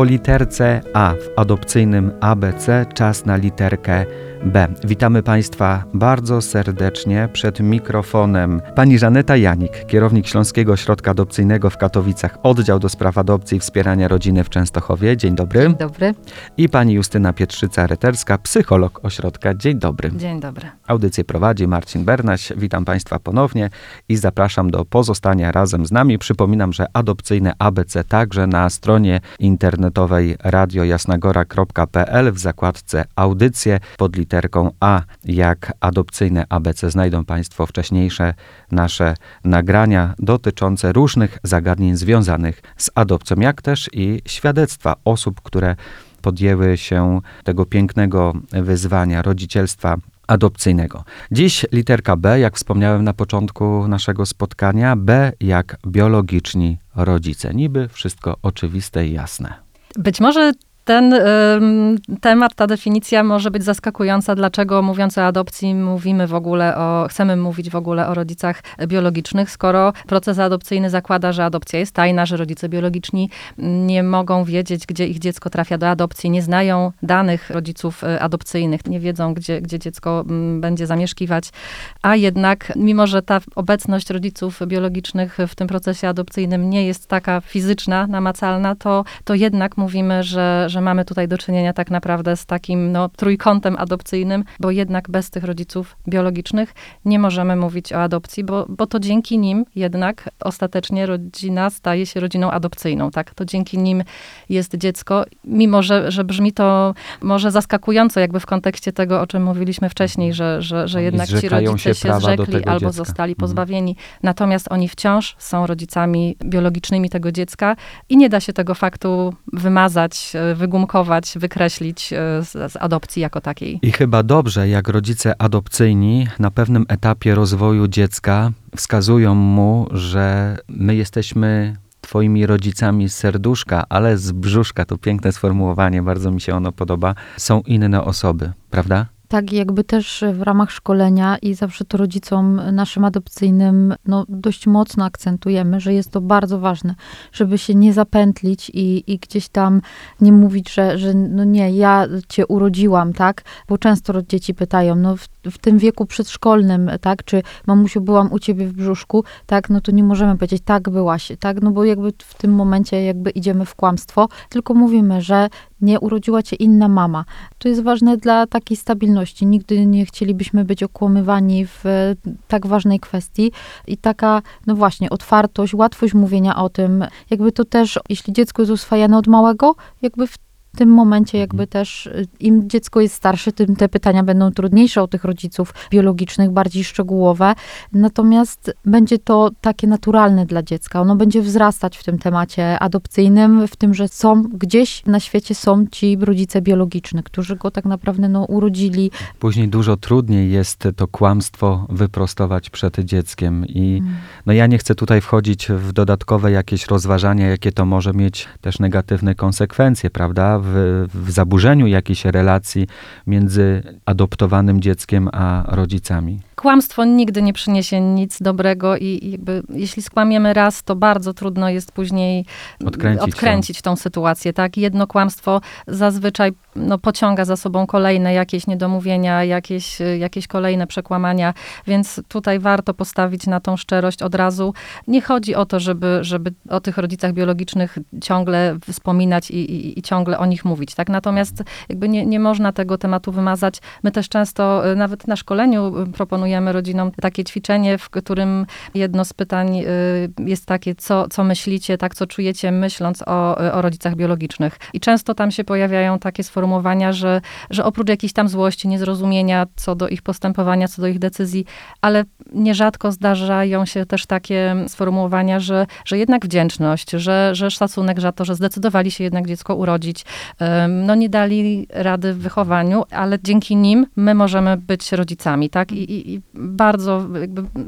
Po literce A w adopcyjnym ABC czas na literkę B. Witamy Państwa bardzo serdecznie przed mikrofonem. Pani Żaneta Janik, kierownik Śląskiego Ośrodka Adopcyjnego w Katowicach, oddział do spraw adopcji i wspierania rodziny w Częstochowie. Dzień dobry. Dzień dobry. I pani Justyna Pietrzyca-Reterska, psycholog ośrodka. Dzień dobry. Dzień dobry. Audycję prowadzi Marcin Bernaś. Witam Państwa ponownie i zapraszam do pozostania razem z nami. Przypominam, że adopcyjne ABC także na stronie internetowej radiojasnagora.pl w zakładce audycje pod literką A jak adopcyjne ABC znajdą Państwo wcześniejsze nasze nagrania dotyczące różnych zagadnień związanych z adopcją, jak też i świadectwa osób, które podjęły się tego pięknego wyzwania rodzicielstwa adopcyjnego. Dziś literka B, jak wspomniałem na początku naszego spotkania, B jak biologiczni rodzice. Niby wszystko oczywiste i jasne. Być może ten temat, ta definicja może być zaskakująca, dlaczego mówiąc o adopcji mówimy w ogóle o, chcemy mówić w ogóle o rodzicach biologicznych, skoro proces adopcyjny zakłada, że adopcja jest tajna, że rodzice biologiczni nie mogą wiedzieć, gdzie ich dziecko trafia do adopcji, nie znają danych rodziców adopcyjnych, nie wiedzą, gdzie, gdzie dziecko będzie zamieszkiwać, a jednak, mimo że ta obecność rodziców biologicznych w tym procesie adopcyjnym nie jest taka fizyczna, namacalna, to, to jednak mówimy, że, że mamy tutaj do czynienia tak naprawdę z takim no, trójkątem adopcyjnym, bo jednak bez tych rodziców biologicznych nie możemy mówić o adopcji, bo, bo to dzięki nim jednak ostatecznie rodzina staje się rodziną adopcyjną, tak? To dzięki nim jest dziecko, mimo że, że brzmi to może zaskakująco jakby w kontekście tego, o czym mówiliśmy wcześniej, że, że, że jednak ci rodzice się, się zrzekli albo dziecka. zostali pozbawieni. Mhm. Natomiast oni wciąż są rodzicami biologicznymi tego dziecka i nie da się tego faktu wymazać, wygumkować, wykreślić z, z, adopcji jako takiej. I chyba dobrze, jak rodzice adopcyjni na pewnym etapie rozwoju dziecka wskazują mu, że my jesteśmy Twoimi rodzicami z serduszka, ale z brzuszka, to piękne sformułowanie, bardzo mi się ono podoba, są inne osoby, prawda? Tak, jakby też w ramach szkolenia i zawsze to rodzicom naszym adopcyjnym no, dość mocno akcentujemy, że jest to bardzo ważne, żeby się nie zapętlić i, i gdzieś tam nie mówić, że, że no nie, ja cię urodziłam, tak? Bo często dzieci pytają, no w, tym wieku przedszkolnym, tak? Czy mamusiu byłam u ciebie w brzuszku, tak? No to nie możemy powiedzieć, tak byłaś, tak? No bo jakby w tym momencie jakby idziemy w kłamstwo, tylko mówimy, że nie urodziła cię inna mama. To jest ważne dla takiej stabilności. Nigdy nie chcielibyśmy być okłamywani w tak ważnej kwestii. I taka, no właśnie, otwartość, łatwość mówienia o tym, jakby to też, jeśli dziecko jest uswajane od małego, jakby w w tym momencie jakby też y, im dziecko jest starsze, tym te pytania będą trudniejsze o tych rodziców biologicznych, bardziej szczegółowe. Natomiast będzie to takie naturalne dla dziecka. Ono będzie wzrastać w tym temacie adopcyjnym, w tym, że są gdzieś na świecie są ci rodzice biologiczni, którzy go tak naprawdę no, urodzili. Później dużo trudniej jest to kłamstwo wyprostować przed dzieckiem i hmm. no ja nie chcę tutaj wchodzić w dodatkowe jakieś rozważania, jakie to może mieć też negatywne konsekwencje, prawda? W, w zaburzeniu jakiejś relacji między adoptowanym dzieckiem a rodzicami kłamstwo nigdy nie przyniesie nic dobrego i jakby, jeśli skłamiemy raz, to bardzo trudno jest później odkręcić, odkręcić tą sytuację, tak? Jedno kłamstwo zazwyczaj no, pociąga za sobą kolejne jakieś niedomówienia, jakieś, jakieś kolejne przekłamania, więc tutaj warto postawić na tą szczerość od razu. Nie chodzi o to, żeby, żeby o tych rodzicach biologicznych ciągle wspominać i, i, i ciągle o nich mówić, tak? Natomiast jakby nie, nie można tego tematu wymazać. My też często, y, nawet na szkoleniu proponujemy proponujemy rodzinom takie ćwiczenie, w którym jedno z pytań y, jest takie, co, co myślicie, tak, co czujecie, myśląc o, o rodzicach biologicznych. I często tam się pojawiają takie sformułowania, że, że oprócz jakiejś tam złości, niezrozumienia co do ich postępowania, co do ich decyzji, ale nierzadko zdarzają się też takie sformułowania, że, że jednak wdzięczność, że, że szacunek za to, że zdecydowali się jednak dziecko urodzić. No nie dali rady w wychowaniu, ale dzięki nim my możemy być rodzicami, tak? I, i bardzo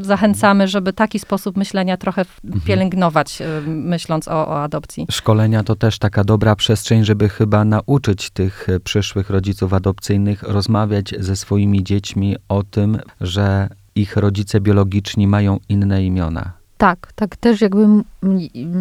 zachęcamy, żeby taki sposób myślenia trochę mhm. pielęgnować, mhm. myśląc o, o adopcji. Szkolenia to też taka dobra przestrzeń, żeby chyba nauczyć tych e, przyszłych rodziców adopcyjnych rozmawiać ze swoimi dziećmi o tym, że ich rodzice biologiczni mają inne imiona Tak, tak też jakby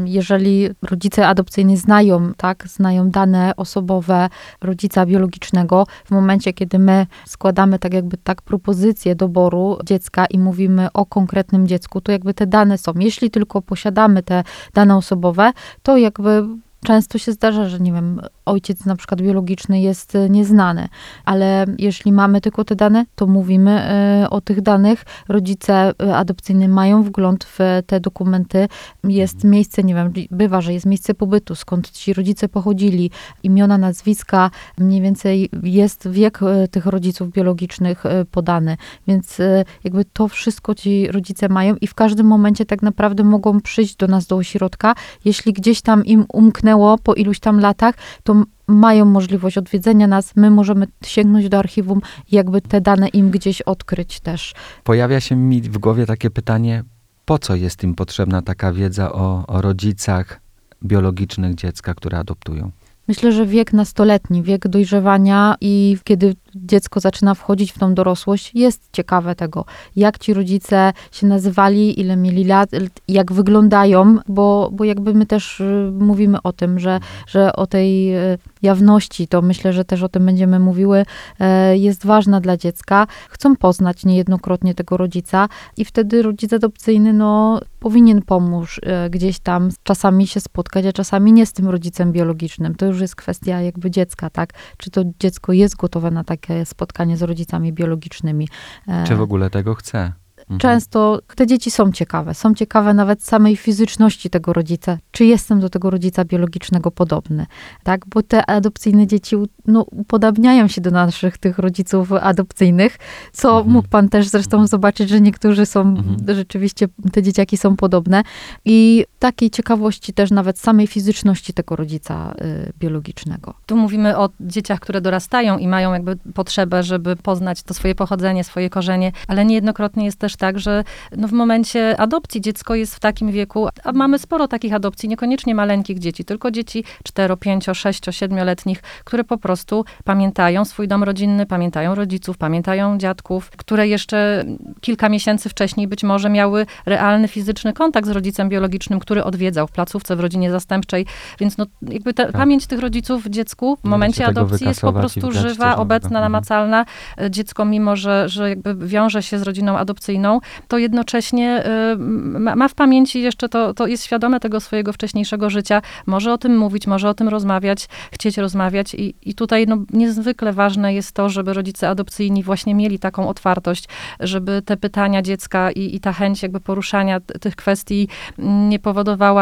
jeżeli rodzice adopcyjni znają, tak, znają dane osobowe rodzica biologicznego, w momencie, kiedy my składamy tak jakby tak propozycję doboru dziecka i mówimy o konkretnym dziecku, to jakby te dane są. Jeśli tylko posiadamy te dane osobowe, to jakby często się zdarza, że nie wiem, ojciec na przykład biologiczny jest e, nieznany, ale jeśli mamy tylko te dane, to mówimy e, o tych danych. Rodzice e, adopcyjni mają wgląd w te dokumenty. Jest miejsce, nie wiem, bywa, że jest miejsce pobytu, skąd ci rodzice pochodzili, imiona, nazwiska, mniej więcej jest wiek tych rodziców biologicznych podany, więc jakby to wszystko ci rodzice mają i w każdym momencie tak naprawdę mogą przyjść do nas do ośrodka. Jeśli gdzieś tam im umknęło po iluś tam latach, to mają możliwość odwiedzenia nas, my możemy sięgnąć do archiwum jakby te dane im gdzieś odkryć też. Pojawia się mi w głowie takie pytanie, po co jest im potrzebna taka wiedza o, o rodzicach biologicznych dziecka, które adoptują? Myślę, że wiek nastoletni, wiek dojrzewania i kiedy dziecko zaczyna wchodzić w tą dorosłość, jest ciekawe tego, jak ci rodzice się nazywali, ile mieli lat, jak wyglądają, bo, bo jakby my też y, mówimy o tym, że, że o tej y, jawności, to myślę, że też o tym będziemy mówiły, e, jest ważna dla dziecka. Chcą poznać niejednokrotnie tego rodzica i wtedy rodzic adopcyjny, no, powinien pomóc e, gdzieś tam czasami się spotkać, a czasami nie z tym rodzicem biologicznym. To już jest kwestia jakby dziecka, tak? Czy to dziecko jest gotowe na takie spotkanie z rodzicami biologicznymi. E, Czy w ogóle tego chce? Mhm. Często te dzieci są ciekawe. Są ciekawe nawet samej fizyczności tego rodzica. Czy jestem do tego rodzica biologicznego podobny? Tak? Bo te adopcyjne dzieci no, upodabniają się do naszych tych rodziców adopcyjnych, co Mhm. mógł pan też zresztą zobaczyć, że niektórzy są Mhm. rzeczywiście, te dzieciaki są podobne. I takiej ciekawości też nawet samej fizyczności tego rodzica y, biologicznego. Tu mówimy o dzieciach, które dorastają i mają jakby potrzebę, żeby poznać to swoje pochodzenie, swoje korzenie, ale niejednokrotnie jest też tak, że no w momencie adopcji dziecko jest w takim wieku, a mamy sporo takich adopcji, niekoniecznie maleńkich dzieci, tylko dzieci 4, 5, 6, 7-letnich, które po prostu pamiętają swój dom rodzinny, pamiętają rodziców, pamiętają dziadków, które jeszcze kilka miesięcy wcześniej być może miały realny fizyczny kontakt z rodzicem biologicznym, który odwiedzał w placówce, w rodzinie zastępczej, więc no jakby ta, Tak. pamięć tych rodziców w dziecku w momencie adopcji jest po prostu żywa, obecna, Mhm. namacalna. E, Dziecko, mimo że, że jakby wiąże się z rodziną adopcyjną, to jednocześnie y, ma, ma w pamięci jeszcze to, to jest świadome tego swojego wcześniejszego życia, może o tym mówić, może o tym rozmawiać, chcieć rozmawiać i, i tutaj no, niezwykle ważne jest to, żeby rodzice adopcyjni właśnie mieli taką otwartość, żeby te pytania dziecka i, i ta chęć jakby poruszania t- tych kwestii nie powodowała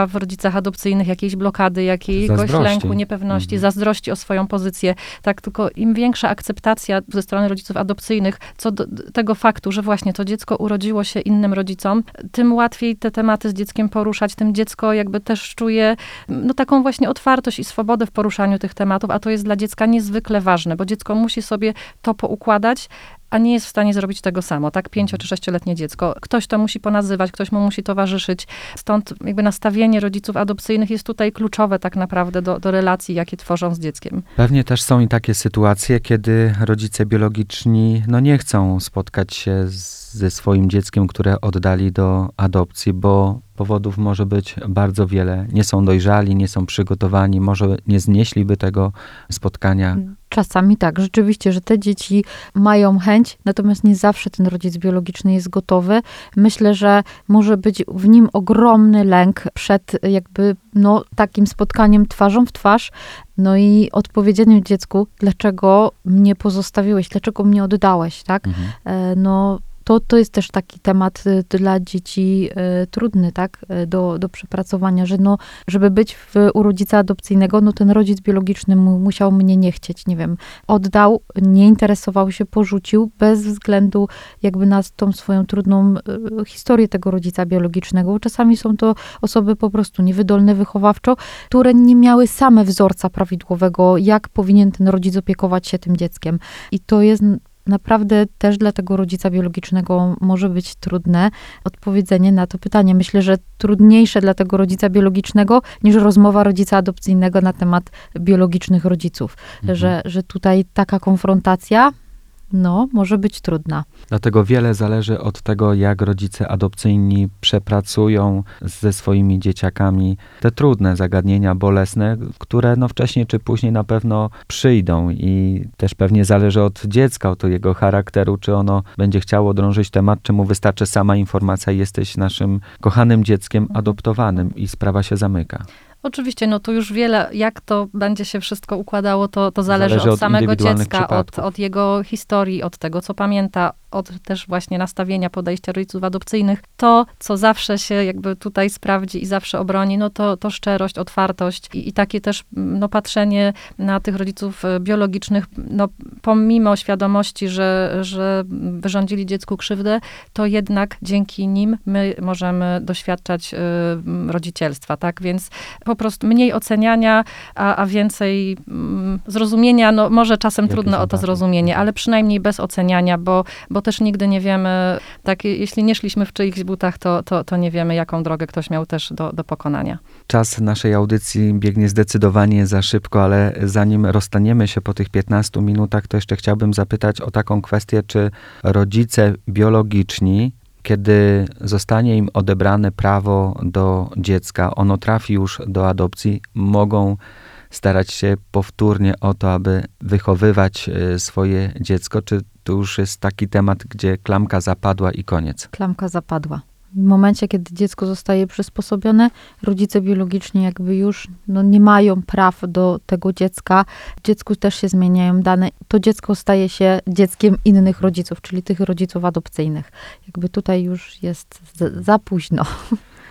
w rodzicach adopcyjnych jakiejś blokady, jakiegoś Zazdrości. lęku, niepewności, Mhm. zazdrości o swoją pozycję. Tak, tylko im większa akceptacja ze strony rodziców adopcyjnych co do do tego faktu, że właśnie to dziecko urodziło się innym rodzicom, tym łatwiej te tematy z dzieckiem poruszać, tym dziecko jakby też czuje no, taką właśnie otwartość i swobodę w poruszaniu tych tematów, a to jest dla dziecka niezwykle ważne, bo dziecko musi sobie to poukładać, a nie jest w stanie zrobić tego samo, tak? Pięcio czy sześcioletnie dziecko. Ktoś to musi ponazywać, ktoś mu musi towarzyszyć. Stąd jakby nastawienie rodziców adopcyjnych jest tutaj kluczowe tak naprawdę do, do relacji, jakie tworzą z dzieckiem. Pewnie też są i takie sytuacje, kiedy rodzice biologiczni no nie chcą spotkać się z, ze swoim dzieckiem, które oddali do adopcji, bo powodów może być bardzo wiele. Nie są dojrzali, nie są przygotowani, może nie znieśliby tego spotkania. Czasami tak, rzeczywiście, że te dzieci mają chęć, natomiast nie zawsze ten rodzic biologiczny jest gotowy. Myślę, że może być w nim ogromny lęk przed jakby no, takim spotkaniem twarzą w twarz, no i odpowiedzeniem dziecku, dlaczego mnie pozostawiłeś, dlaczego mnie oddałeś, tak? Mhm. E, no to, to jest też taki temat y, dla dzieci y, trudny, tak, y, do, do przepracowania, że no, żeby być w, u rodzica adopcyjnego, no ten rodzic biologiczny mu, musiał mnie nie chcieć, nie wiem, oddał, nie interesował się, porzucił, bez względu jakby na tą swoją trudną historię tego rodzica biologicznego. Czasami są to osoby po prostu niewydolne wychowawczo, które nie miały same wzorca prawidłowego, jak powinien ten rodzic opiekować się tym dzieckiem. I to jest naprawdę też dla tego rodzica biologicznego może być trudne odpowiedzenie na to pytanie. Myślę, że trudniejsze dla tego rodzica biologicznego niż rozmowa rodzica adopcyjnego na temat biologicznych rodziców. Mhm. Że, że tutaj taka konfrontacja no, może być trudna. Dlatego wiele zależy od tego, jak rodzice adopcyjni przepracują ze swoimi dzieciakami te trudne zagadnienia, bolesne, które no wcześniej czy później na pewno przyjdą i też pewnie zależy od dziecka, od jego charakteru, czy ono będzie chciało drążyć temat, czy mu wystarczy sama informacja, jesteś naszym kochanym dzieckiem adoptowanym i sprawa się zamyka. Oczywiście, no to już wiele, jak to będzie się wszystko układało, to, to zależy, Zależy od od samego dziecka, od, od jego historii, od tego, co pamięta, od też właśnie nastawienia podejścia rodziców adopcyjnych. To, co zawsze się jakby tutaj sprawdzi i zawsze obroni, no to, to szczerość, otwartość i, i takie też mm, no, patrzenie na tych rodziców e, biologicznych, no pomimo świadomości, że, że wyrządzili dziecku krzywdę, to jednak dzięki nim my możemy doświadczać y, rodzicielstwa, tak? Więc po prostu mniej oceniania, a, a więcej mm, zrozumienia, no może czasem Jak trudno o to zrozumienie, ale przynajmniej bez oceniania, bo, bo też nigdy nie wiemy, tak, jeśli nie szliśmy w czyichś butach, to, to, to nie wiemy, jaką drogę ktoś miał też do, do pokonania. Czas naszej audycji biegnie zdecydowanie za szybko, ale zanim rozstaniemy się po tych 15 minutach, to jeszcze chciałbym zapytać o taką kwestię, czy rodzice biologiczni, kiedy zostanie im odebrane prawo do dziecka, ono trafi już do adopcji, mogą starać się powtórnie o to, aby wychowywać e, swoje dziecko, czy to już jest taki temat, gdzie klamka zapadła i koniec? Klamka zapadła. W momencie, kiedy dziecko zostaje przysposobione, rodzice biologiczni jakby już no, nie mają praw do tego dziecka. Dziecku też się zmieniają dane. To dziecko staje się dzieckiem innych rodziców, czyli tych rodziców adopcyjnych. Jakby tutaj już jest za, za późno.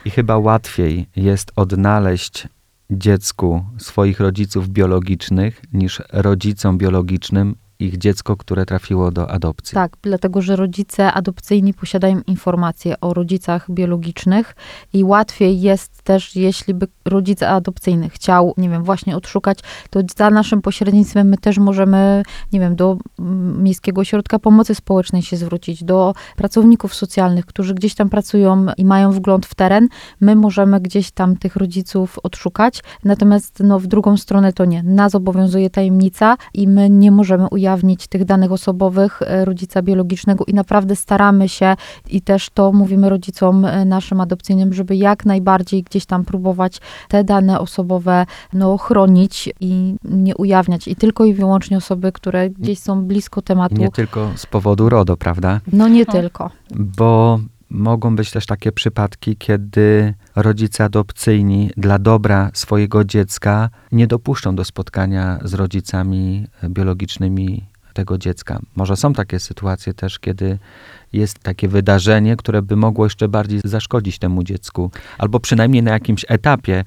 I chyba łatwiej jest odnaleźć dziecku swoich rodziców biologicznych niż rodzicom biologicznym ich dziecko, które trafiło do adopcji. Tak, dlatego że rodzice adopcyjni posiadają informacje o rodzicach biologicznych i łatwiej jest też, jeśli by rodzic adopcyjny chciał, nie wiem, właśnie odszukać, to za naszym pośrednictwem my też możemy, nie wiem, do mm, Miejskiego Ośrodka Pomocy Społecznej się zwrócić, do pracowników socjalnych, którzy gdzieś tam pracują i mają wgląd w teren. My możemy gdzieś tam tych rodziców odszukać, natomiast no, w drugą stronę to nie. Nas obowiązuje tajemnica i my nie możemy ujawnić tych danych osobowych e, rodzica biologicznego i naprawdę staramy się i też to mówimy rodzicom e, naszym adopcyjnym, żeby jak najbardziej gdzieś tam próbować te dane osobowe no, chronić i nie ujawniać. I tylko i wyłącznie osoby, które gdzieś są blisko I tematu. nie tylko z powodu RODO, prawda? No nie No. tylko. Bo mogą być też takie przypadki, kiedy rodzice adopcyjni dla dobra swojego dziecka nie dopuszczą do spotkania z rodzicami biologicznymi tego dziecka. Może są takie sytuacje też, kiedy jest takie wydarzenie, które by mogło jeszcze bardziej zaszkodzić temu dziecku, albo przynajmniej na jakimś etapie.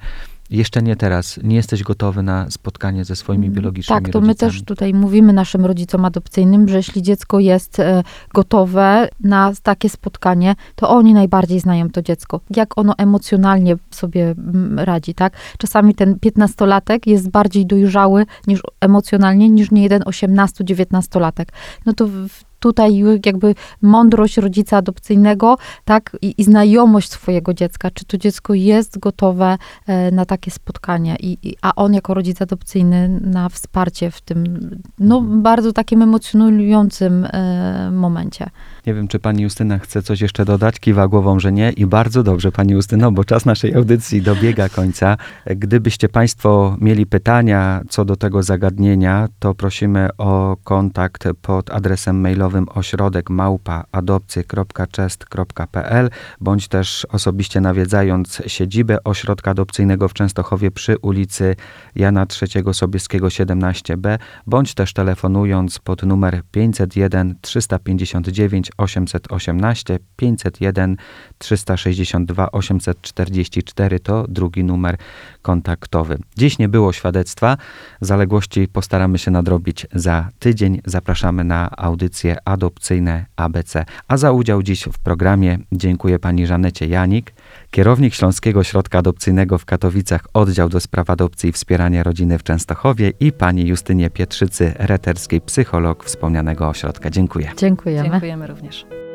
Jeszcze nie teraz. Nie jesteś gotowy na spotkanie ze swoimi biologicznymi Tak, to my rodzicami. też tutaj mówimy naszym rodzicom adopcyjnym, że jeśli dziecko jest e, gotowe na takie spotkanie, to oni najbardziej znają to dziecko. Jak ono emocjonalnie sobie mm, radzi, tak? Czasami ten piętnastolatek jest bardziej dojrzały niż emocjonalnie niż nie jeden 18-19-latek. No to w, tutaj jakby mądrość rodzica adopcyjnego, tak, i, i znajomość swojego dziecka, czy to dziecko jest gotowe e, na takie spotkanie, I, i, a on jako rodzic adopcyjny na wsparcie w tym, no, bardzo takim emocjonującym e, momencie. Nie wiem, czy pani Justyna chce coś jeszcze dodać. Kiwa głową, że nie. I bardzo dobrze, pani Justyno, bo czas naszej audycji dobiega końca. Gdybyście państwo mieli pytania co do tego zagadnienia, to prosimy o kontakt pod adresem mailowym ośrodek małpa adopcje.chest.pl bądź też osobiście nawiedzając siedzibę ośrodka adopcyjnego w Częstochowie przy ulicy Jana III Sobieskiego 17b, bądź też telefonując pod numer 501 359 818 501 362 844 to drugi numer kontaktowy. Dziś nie było świadectwa, zaległości postaramy się nadrobić za tydzień. Zapraszamy na audycje adopcyjne ABC. A za udział dziś w programie dziękuję pani Żanecie Janik, kierownik Śląskiego Ośrodka Adopcyjnego w Katowicach, oddział do spraw adopcji i wspierania rodziny w Częstochowie i pani Justynie Pietrzycy, reterskiej psycholog wspomnianego ośrodka. Dziękuję. Dziękujemy. Dziękujemy również. мерзнешь.